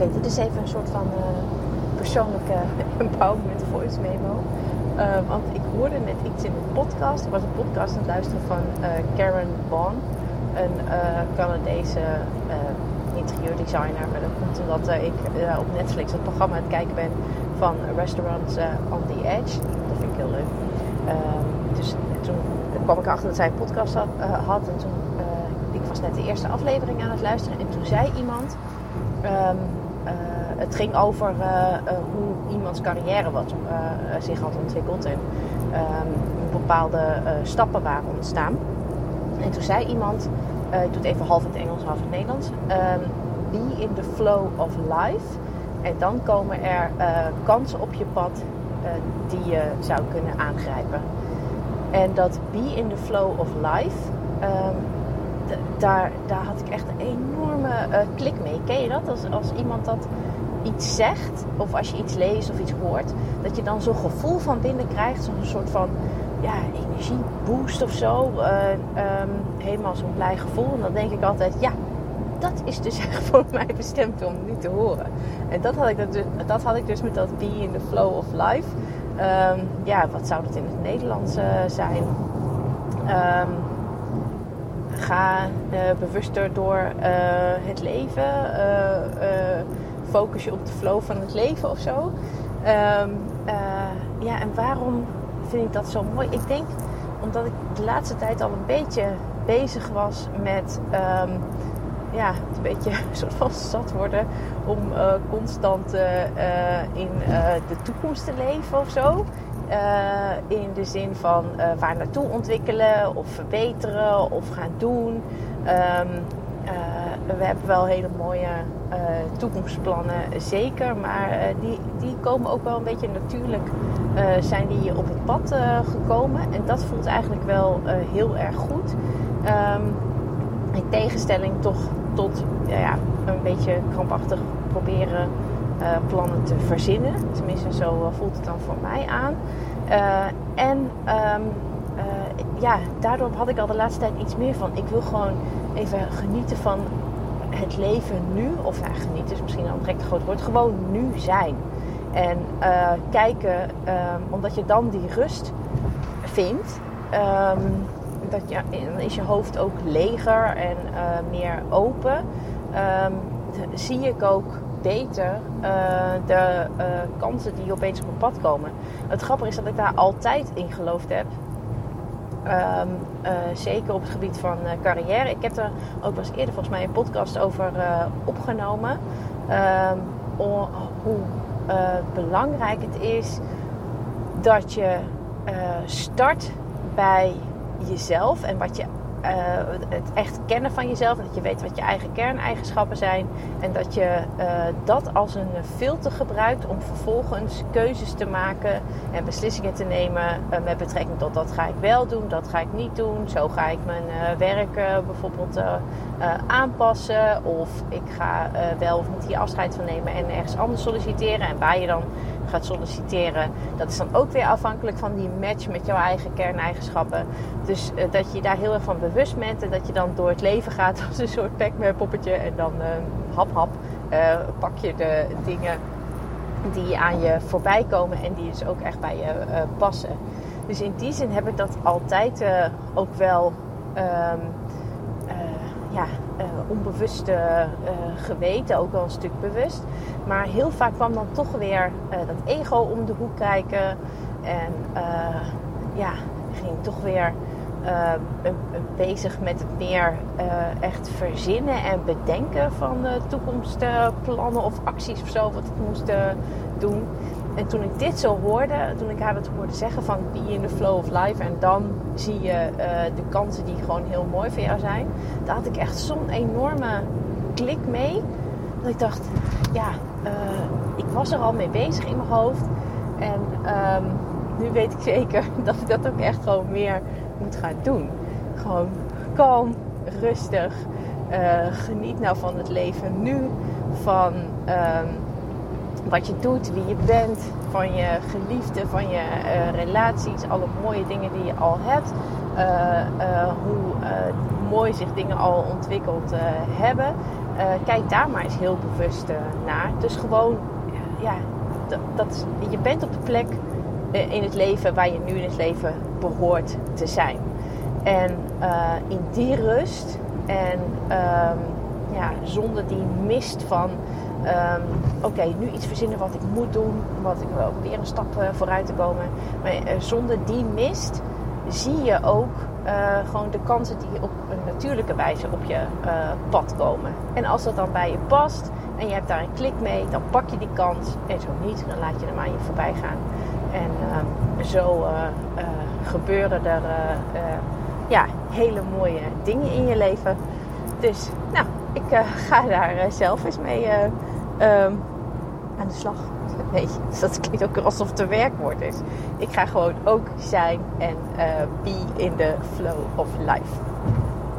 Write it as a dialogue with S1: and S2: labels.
S1: Oké, dit is even een soort van uh, persoonlijke empowerment voice memo. Uh, want ik hoorde net iets in een podcast. Ik was een podcast aan het luisteren van uh, Karen Bond, een Canadese interieurdesigner. Maar dat komt omdat ik op Netflix het programma aan het kijken ben van Restaurants on the Edge. Dat vind ik heel leuk. Ehm, dus toen kwam ik achter dat zij een podcast had. en toen, ik was net de eerste aflevering aan het luisteren. En toen zei iemand Um, het ging over uh, hoe iemands carrière wat, zich had ontwikkeld en um, bepaalde stappen waren ontstaan. En toen zei iemand, ik doe het even half in het Engels, half in het Nederlands. Um, be in the flow of life. En dan komen er kansen op je pad die je zou kunnen aangrijpen. En dat be in the flow of life, daar, daar had ik echt een enorme uh, klik mee. Ken je dat? Als, als iemand dat iets zegt, of als je iets leest of iets hoort, dat je dan zo'n gevoel van binnen krijgt, zo'n soort van ja, energieboost of zo. Uh, um, helemaal zo'n blij gevoel. En dan denk ik altijd, ja, dat is dus echt voor mij bestemd om nu te horen. En dat had ik, dus, dat had ik dus met dat be in the flow of life. Um, ja, wat zou dat in het Nederlands uh, zijn? Um, ga uh, bewuster door uh, het leven. Uh, focus je op de flow van het leven of zo. Um, ja, en waarom vind ik dat zo mooi? Ik denk omdat ik de laatste tijd al een beetje bezig was met um, ja, een beetje soort van zat worden om constant in de toekomst te leven of zo. Uh, in de zin van uh, waar naartoe ontwikkelen of verbeteren of gaan doen. Um, uh, we hebben wel hele mooie toekomstplannen, zeker. Maar die, die komen ook wel een beetje natuurlijk, zijn die op het pad gekomen. En dat voelt eigenlijk wel heel erg goed. Um, in tegenstelling toch tot ja, een beetje krampachtig proberen plannen te verzinnen. Tenminste, zo voelt het dan voor mij aan. Uh, en uh, ja, daardoor had ik al de laatste tijd iets meer van. Ik wil gewoon even genieten van het leven nu. Of nou, genieten is misschien al een direct groot woord. Gewoon nu zijn. En kijken, um, omdat je dan die rust vindt. Um, dat je, dan is je hoofd ook leger en meer open. zie ik ook beter uh, de uh, kansen die opeens op mijn pad komen. Het grappige is dat ik daar altijd in geloofd heb. Um, uh, zeker op het gebied van carrière. Ik heb er ook wel eens eerder volgens mij een podcast over opgenomen. Um, hoe belangrijk het is dat je start bij jezelf en wat je uh, het echt kennen van jezelf. Dat je weet wat je eigen kerneigenschappen zijn. En dat je uh, dat als een filter gebruikt om vervolgens keuzes te maken en beslissingen te nemen uh, met betrekking tot dat ga ik wel doen, dat ga ik niet doen. Zo ga ik mijn werk bijvoorbeeld aanpassen. Of ik ga wel of niet hier afscheid van nemen en ergens anders solliciteren. En waar je dan gaat solliciteren. Dat is dan ook weer afhankelijk van die match met jouw eigen kerneigenschappen. Dus uh, dat je daar heel erg van bewust bent en dat je dan door het leven gaat als een soort Pac-Man poppetje. En dan uh, hap hap uh, pak je de dingen die aan je voorbij komen en die dus ook echt bij je passen. Dus in die zin heb ik dat altijd ook wel um, ja, uh, onbewust uh, geweten, ook wel een stuk bewust. Maar heel vaak kwam dan toch weer dat ego om de hoek kijken. En ja, ging toch weer bezig met het meer echt verzinnen en bedenken van toekomstplannen of acties of zo, wat ik moest doen. En toen ik dit zo hoorde, toen ik haar het hoorde zeggen van be in the flow of life en dan zie je uh, de kansen die gewoon heel mooi voor jou zijn, daar had ik echt zo'n enorme klik mee. Dat ik dacht, ja, uh, ik was er al mee bezig in mijn hoofd. En um, nu weet ik zeker dat ik dat ook echt gewoon meer moet gaan doen. Gewoon kalm, rustig. Uh, geniet nou van het leven nu. Van um, wat je doet, wie je bent, van je geliefde, van je uh, relaties, alle mooie dingen die je al hebt, uh, hoe mooi zich dingen al ontwikkeld hebben. kijk daar maar eens heel bewust naar. Dus gewoon, ja, dat, dat, je bent op de plek in het leven waar je nu in het leven behoort te zijn. En in die rust en ehm, ja, zonder die mist van Ehm, oké, nu iets verzinnen wat ik moet doen, wat ik wil weer een stap uh, vooruit te komen. Maar uh, zonder die mist zie je ook gewoon de kansen die op een natuurlijke wijze op je pad komen. En als dat dan bij je past en je hebt daar een klik mee, dan pak je die kans. En zo niet, dan laat je hem aan je voorbij gaan. En ehm, zo gebeuren er ja, hele mooie dingen in je leven. Dus, nou, ik ga daar zelf eens mee um, aan de slag. Nee, dat klinkt ook alsof het een werkwoord is. Ik ga gewoon ook zijn en be in the flow of life.